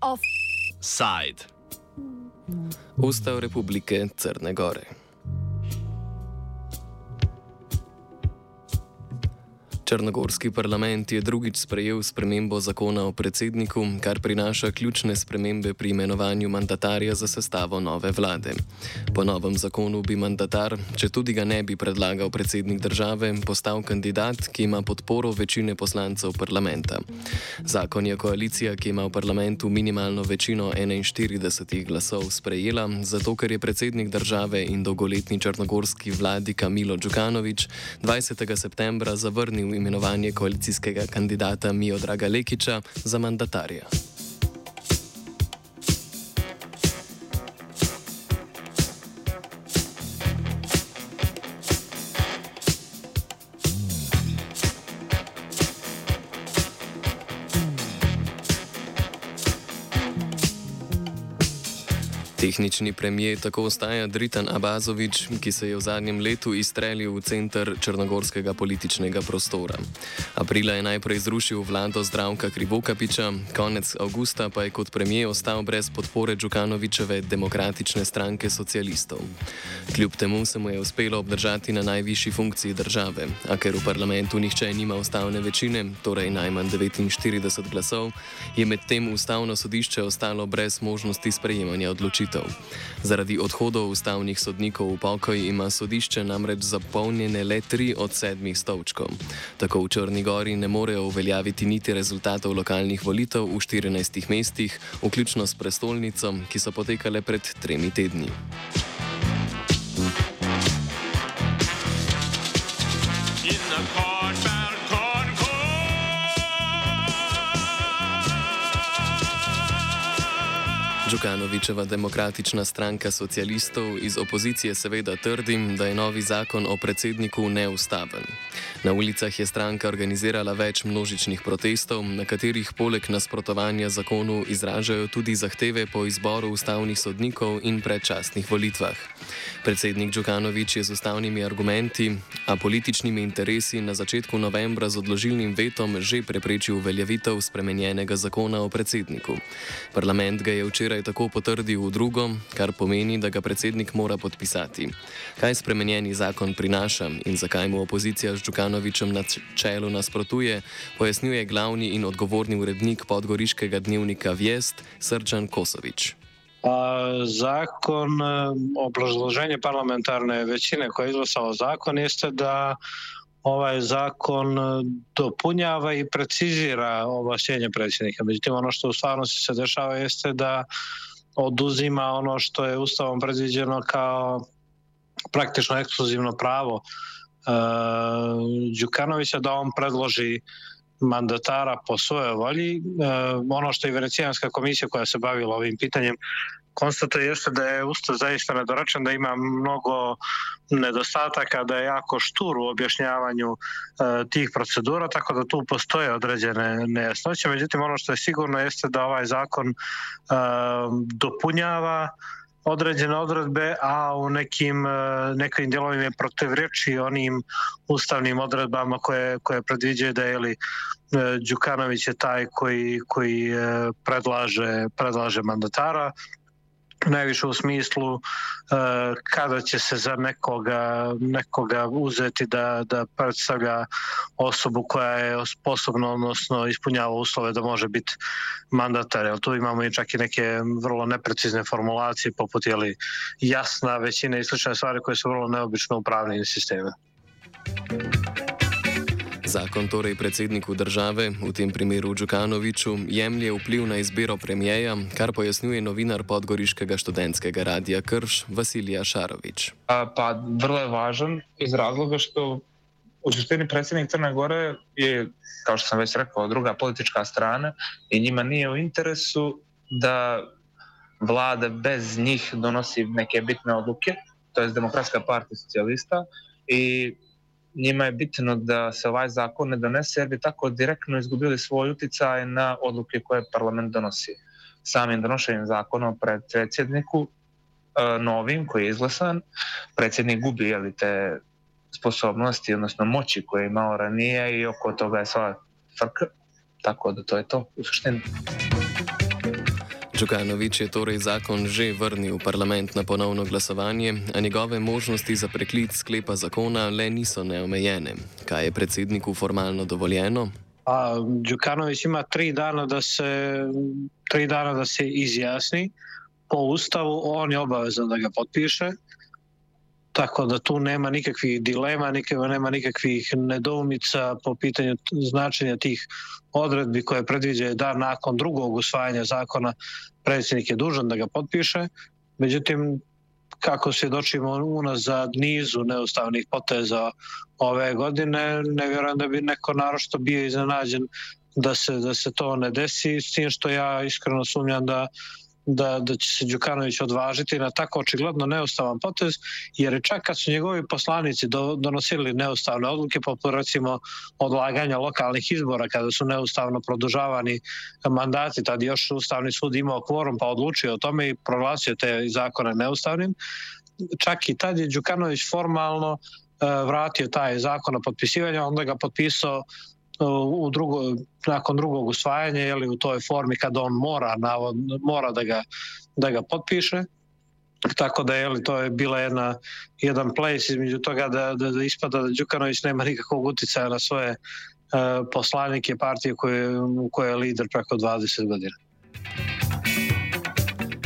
Offside. Ustav Republike Crne Gore. Črnogorski parlament je drugič sprejel spremembo zakona o predsedniku, kar prinaša ključne spremembe pri imenovanju mandatarja za sestavo nove vlade. Po novem zakonu bi mandatar, če tudi ga ne bi predlagal predsednik države, postal kandidat, ki ima podporo večine poslancev parlamenta. Zakon je koalicija, ki ima v parlamentu minimalno večino 41 glasov, sprejela, zato ker je predsednik države in dolgoletni črnogorski vladi Kamilo Džukanovič 20. septembra zavrnil imenovanje koalicijskega kandidata Mijo Draga Lekiča za mandatarja. Tehnični premijer tako ostaja Dritan Abazovič, ki se je v zadnjem letu izstrelil v center črnogorskega političnega prostora. Aprila je najprej zrušil vlado zdravka Krivokapiča, konec avgusta pa je kot premijer ostal brez podpore Džukanovičeve demokratične stranke socialistov. Kljub temu se mu je uspelo obdržati na najvišji funkciji države, a ker v parlamentu nihče nima ustavne večine, torej najmanj 49 glasov, je medtem ustavno sodišče ostalo brez možnosti sprejemanja odločitev volitev. Zaradi odhodov ustavnih sodnikov v pokoj ima sodišče namreč zapolnjene le tri od sedmih stolčkov. Tako v Črni Gori ne morejo uveljaviti niti rezultatov lokalnih volitev v 14 mestih, vključno s prestolnico, ki so potekale pred tremi tedni. Džukanovičeva demokratična stranka socialistov iz opozicije seveda trdi, da je novi zakon o predsedniku neustaven. Na ulicah je stranka organizirala več množičnih protestov, na katerih poleg nasprotovanja zakonu izražajo tudi zahteve po izboru ustavnih sodnikov in predčasnih volitvah. Predsednik Džukanovič je z ustavnimi argumenti, a političnimi interesi na začetku novembra z odložilnim vetom že preprečil uveljavitev spremenjenega zakona o predsedniku. Parlament ga je včeraj včeraj tako potrdil v drugo, kar pomeni, da ga predsednik mora podpisati. Kaj spremenjeni zakon prinaša in zakaj mu opozicija z Džukanovičem na čelu nasprotuje, pojasnjuje glavni in odgovorni urednik podgoriškega dnevnika Vjest Srčan Kosovič. Zakon, obrazloženje parlamentarne večine koja je izglasao zakon jeste da ovaj zakon dopunjava i precizira ovlašćenje predsjednika. Međutim, ono što u stvarnosti se dešava jeste da oduzima ono što je ustavom predviđeno kao praktično ekskluzivno pravo Đukanovića da on predloži mandatara po svojoj volji. Ono što je Venecijanska komisija koja se bavila ovim pitanjem konstatuje jeste da je Ustav zaista nedorečen, da ima mnogo nedostataka, da je jako štur u objašnjavanju e, tih procedura, tako da tu postoje određene nejasnoće. Međutim, ono što je sigurno jeste da ovaj zakon e, dopunjava određene odredbe, a u nekim, e, nekim dijelovima je protivreči onim ustavnim odredbama koje, koje predviđaju da je li e, Đukanović je taj koji, koji e, predlaže, predlaže mandatara, najviše u smislu uh, kada će se za nekoga, nekoga uzeti da, da predstavlja osobu koja je sposobna, odnosno ispunjava uslove da može biti mandatar. Jel tu imamo i čak i neke vrlo neprecizne formulacije poput jeli, jasna većina i slične stvari koje su vrlo neobične u pravnim sistemima. Zakon torej predsedniku države, v tem primeru Džukanoviču, jemlje vpliv na izbiro premijeja, kar pojasnjuje novinar podgoriškega študentskega radia Krš Vasilija Šarović. A, pa vrlo je važan iz razloga što u suštini predsjednik Crne Gore je, kao što sam već rekao, druga politička strana i njima nije u interesu da vlada bez njih donosi neke bitne odluke, to je Demokratska partija socijalista i njima je bitno da se ovaj zakon ne donese jer bi tako direktno izgubili svoj uticaj na odluke koje parlament donosi. Samim donošenjem zakona pred predsjedniku e, novim koji je izglasan, predsjednik gubi jeli, te sposobnosti, odnosno moći koje je imao ranije i oko toga je sva frka. Tako da to je to u suštini. Čukanovič je torej zakon že vrnil v parlament na ponovno glasovanje, a njegove možnosti za preklic sklepa zakona le niso neomejene. Kaj je predsedniku formalno dovoljeno? Đukanović ima tri dana da se tri dana da se izjasni po ustavu, on je obavezan da ga potpiše. Tako da tu nema nikakvih dilema, nema nikakvih nedoumica po pitanju značenja tih odredbi koje predviđaju da nakon drugog usvajanja zakona predsjednik je dužan da ga potpiše. Međutim, kako svjedočimo unazad nizu neustavnih poteza ove godine, ne vjerujem da bi neko narošto bio iznenađen da se, da se to ne desi, s tim što ja iskreno sumnjam da da, da će se Đukanović odvažiti na tako očigledno neustavan potez, jer je čak kad su njegovi poslanici do, donosili neustavne odluke, poput recimo odlaganja lokalnih izbora, kada su neustavno produžavani mandati, tad još Ustavni sud imao kvorum pa odlučio o tome i proglasio te zakone neustavnim, čak i tad je Đukanović formalno e, vratio taj zakon na potpisivanje, onda ga potpisao u drugo, nakon drugog usvajanja ili u toj formi kada on mora, navod, mora da, ga, da ga potpiše. Tako da je to je bila jedna, jedan place između toga da, da, da ispada da Đukanović nema nikakvog uticaja na svoje uh, poslanike partije koje, u koje je lider preko 20 godina.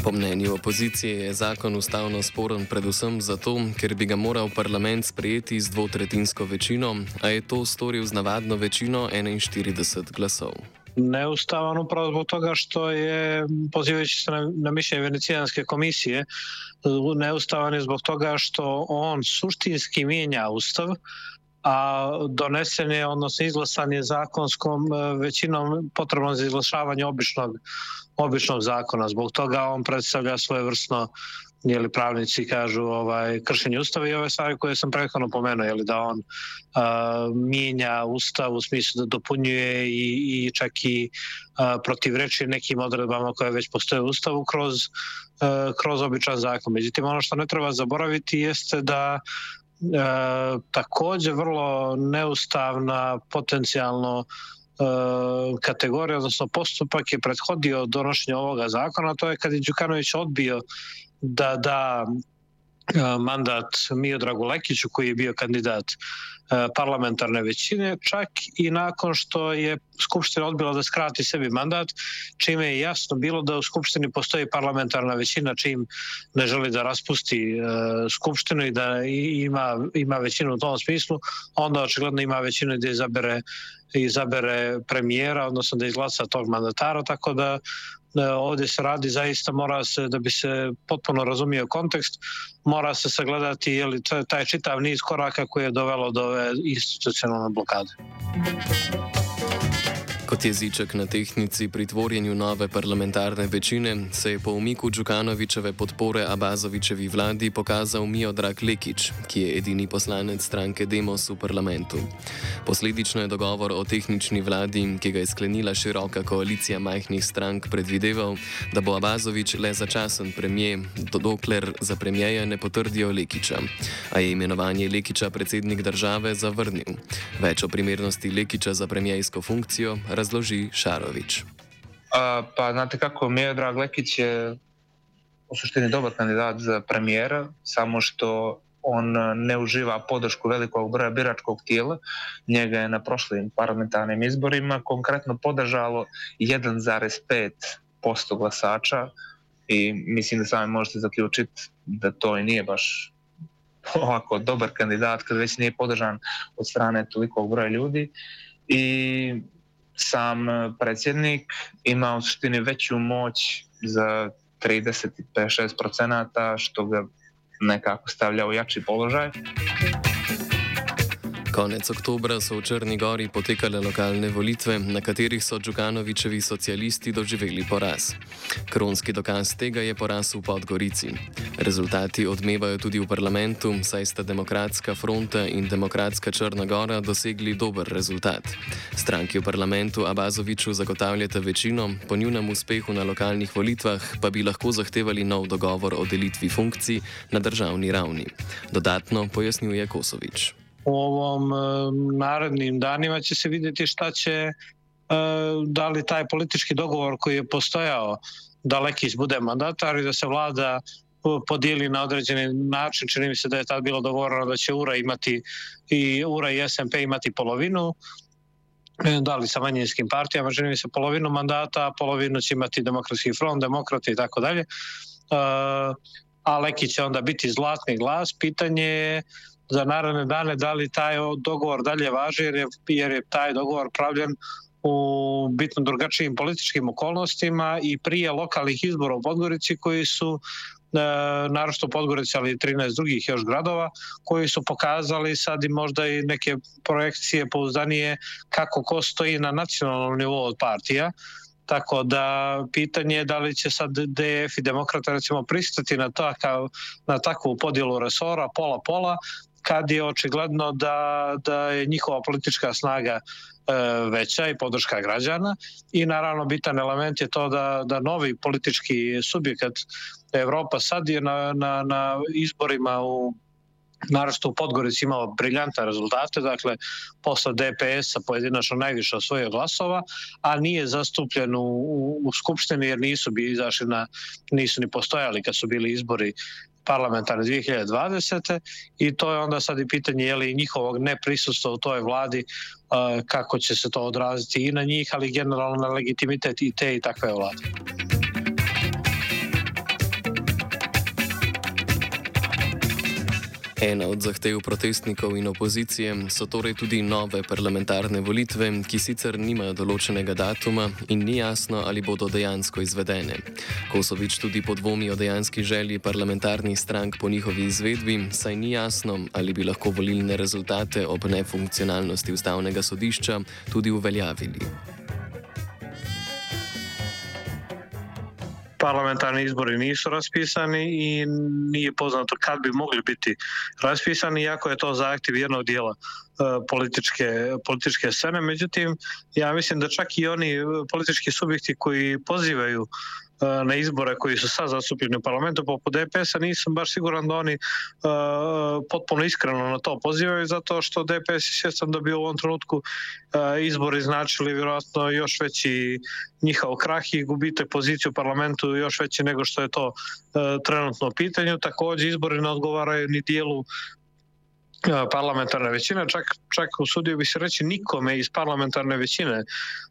Po mnenju opozicije je zakon ustavno sporen predvsem zato, ker bi ga moral parlament sprejeti z dvotretinsko večino, a je to storil z navadno večino 41 glasov. Neustavan upravo zbog toga što je, pozivajući se na, na mišljenje Venecijanske komisije, neustavan je zbog toga što on suštinski mijenja ustav, a donesen je, odnosno izglasan je zakonskom e, većinom potrebno za izglašavanje običnog, običnog zakona. Zbog toga on predstavlja svoje vrstno jeli pravnici kažu ovaj kršenje ustava i ove stvari koje sam prethodno pomenuo je da on uh, mijenja ustav u smislu da dopunjuje i, i čak i uh, protivreči nekim odredbama koje već postoje u ustavu kroz uh, kroz običan zakon. Međutim ono što ne treba zaboraviti jeste da e, takođe vrlo neustavna potencijalno e, kategorija, odnosno postupak je prethodio donošenju ovoga zakona, to je kad je Đukanović odbio da da e, mandat Miodragu Lekiću koji je bio kandidat E, parlamentarne većine, čak i nakon što je Skupština odbila da skrati sebi mandat, čime je jasno bilo da u Skupštini postoji parlamentarna većina čim ne želi da raspusti e, Skupštinu i da ima, ima većinu u tom smislu, onda očigledno ima većinu da izabere, izabere premijera, odnosno da izglasa tog mandatara, tako da ovdje se radi zaista mora se da bi se potpuno razumio kontekst mora se sagledati je li taj čitav niz koraka koji je dovelo do ove i instytucjonalną blokadę. Kot jeziček na tehnici pri tvorjenju nove parlamentarne večine se je po umiku Džukanovičeve podpore Abazovičevi vladi pokazal Miodrag Lekič, ki je edini poslanec stranke Demos v parlamentu. Posledično je dogovor o tehnični vladi, ki ga je sklenila široka koalicija majhnih strank, predvideval, da bo Abazovič le začasen premijer, dokler za premijeja ne potrdijo Lekiča. A je imenovanje Lekiča predsednik države zavrnil. Več o primernosti Lekiča za premijejsko funkcijo razloži Šarović. A, pa znate kako, Miodrag Lekić je u suštini dobar kandidat za premijera, samo što on ne uživa podršku velikog broja biračkog tijela. Njega je na prošlim parlamentarnim izborima konkretno podržalo 1,5% glasača i mislim da sami možete zaključiti da to i nije baš ovako dobar kandidat kad već nije podržan od strane tolikog broja ljudi i sam e, predsjednik ima u suštini veću moć za 35-6%, što ga nekako stavlja u jači položaj. Konec oktobra so v Črni Gori potekale lokalne volitve, na katerih so Džukanovičevi socialisti doživeli poraz. Kronski dokaz tega je poraz v Podgorici. Rezultati odmevajo tudi v parlamentu, saj sta Demokratska fronta in Demokratska Črna Gora dosegli dober rezultat. Stranki v parlamentu Abazoviču zagotavljata večino, po njunem uspehu na lokalnih volitvah pa bi lahko zahtevali nov dogovor o delitvi funkcij na državni ravni. Dodatno pojasnjuje Kosovič. U ovom narednim danima će se vidjeti šta će da li taj politički dogovor koji je postojao da Lekić bude mandatar i da se vlada podijeli na određeni način. Čini mi se da je tad bilo dogovoreno da će URA imati i URA i SMP imati polovinu e, da li sa manjinskim partijama, čini mi se polovinu mandata, polovinu će imati demokratski front, demokrati i tako dalje. E, a Leki će onda biti zlatni glas. Pitanje je za naravne dane da li taj dogovor dalje važi jer je, jer je taj dogovor pravljen u bitno drugačijim političkim okolnostima i prije lokalnih izbora u Podgorici koji su e, narošto Podgorici, ali i 13 drugih još gradova, koji su pokazali sad i možda i neke projekcije pouzdanije kako ko stoji na nacionalnom nivou od partija. Tako da pitanje je da li će sad DF i demokrata recimo pristati na, to, kao, na takvu podjelu resora pola-pola, kad je očigledno da, da je njihova politička snaga E, veća i podrška građana i naravno bitan element je to da, da novi politički subjekat Evropa sad je na, na, na izborima u naravno u Podgorici imao briljantne rezultate, dakle posle DPS-a pojedinačno najviše osvojio glasova, a nije zastupljen u, u, u Skupštini jer nisu bi izašli na, nisu ni postojali kad su bili izbori parlamentarne 2020. i to je onda sad i pitanje je li njihovog neprisustva u toj vladi kako će se to odraziti i na njih, ali generalno na legitimitet i te i takve vlade. Ena od zahtev protestnikov in opozicije so torej tudi nove parlamentarne volitve, ki sicer nimajo določenega datuma in ni jasno, ali bodo dejansko izvedene. Kosovič tudi podvomi o dejanski želji parlamentarnih strank po njihovi izvedbi, saj ni jasno, ali bi lahko volilne rezultate ob nefunkcionalnosti ustavnega sodišča tudi uveljavili. Parlamentarni izbori nisu raspisani i nije poznato kad bi mogli biti raspisani, iako je to zahtjev jednog dijela političke, političke scene. Međutim, ja mislim da čak i oni politički subjekti koji pozivaju E, na izbore koji su sad zastupljeni u parlamentu poput DPS-a nisam baš siguran da oni uh, potpuno iskreno na to pozivaju zato što DPS je svjestan da bi u ovom trenutku uh, izbori značili vjerojatno još veći njihov krah i gubite poziciju u parlamentu još veći nego što je to uh, trenutno u pitanju. Takođe izbori ne odgovaraju ni dijelu parlamentarne većine, čak, čak usudio bi se reći nikome iz parlamentarne većine,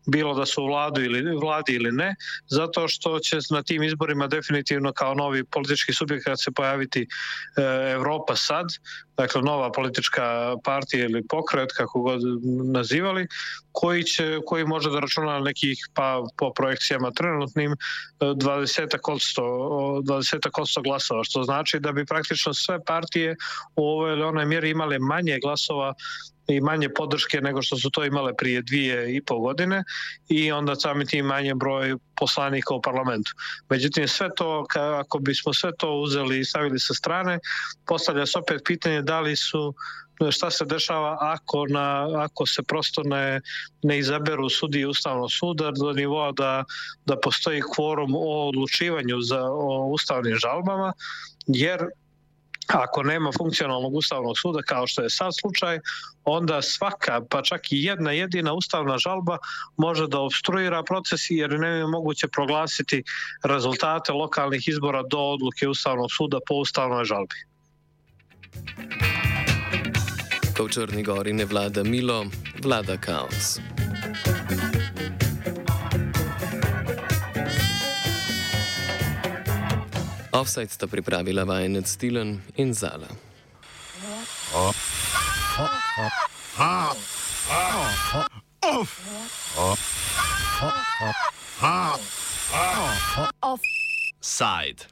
bilo da su u vladu ili, vladi ili ne, zato što će na tim izborima definitivno kao novi politički subjekat se pojaviti e, Evropa sad, dakle nova politička partija ili pokret, kako god nazivali, koji, će, koji može da računa nekih, pa po projekcijama trenutnim, 20 odsto, 20 odsto glasova, što znači da bi praktično sve partije u ovoj ili onoj mjeri imale manje glasova i manje podrške nego što su to imale prije dvije i pol godine i onda sami tim manje broj poslanika u parlamentu. Međutim, sve to, ako bismo sve to uzeli i stavili sa strane, postavlja se opet pitanje da li su šta se dešava ako, na, ako se prosto ne, ne izaberu sudije Ustavnog suda do nivoa da, da postoji kvorum o odlučivanju za, o ustavnim žalbama, jer Ako nema funkcionalnog ustavnog suda kao što je sad slučaj, onda svaka, pa čak i jedna jedina ustavna žalba može da obstruira proces jer ne je moguće proglasiti rezultate lokalnih izbora do odluke Ustavnog suda po ustavnoj žalbi. Ko v Črni gori ne vlada milo, vlada kaos. Offside sta pripravila vajenec Stilen in Zala. Offside.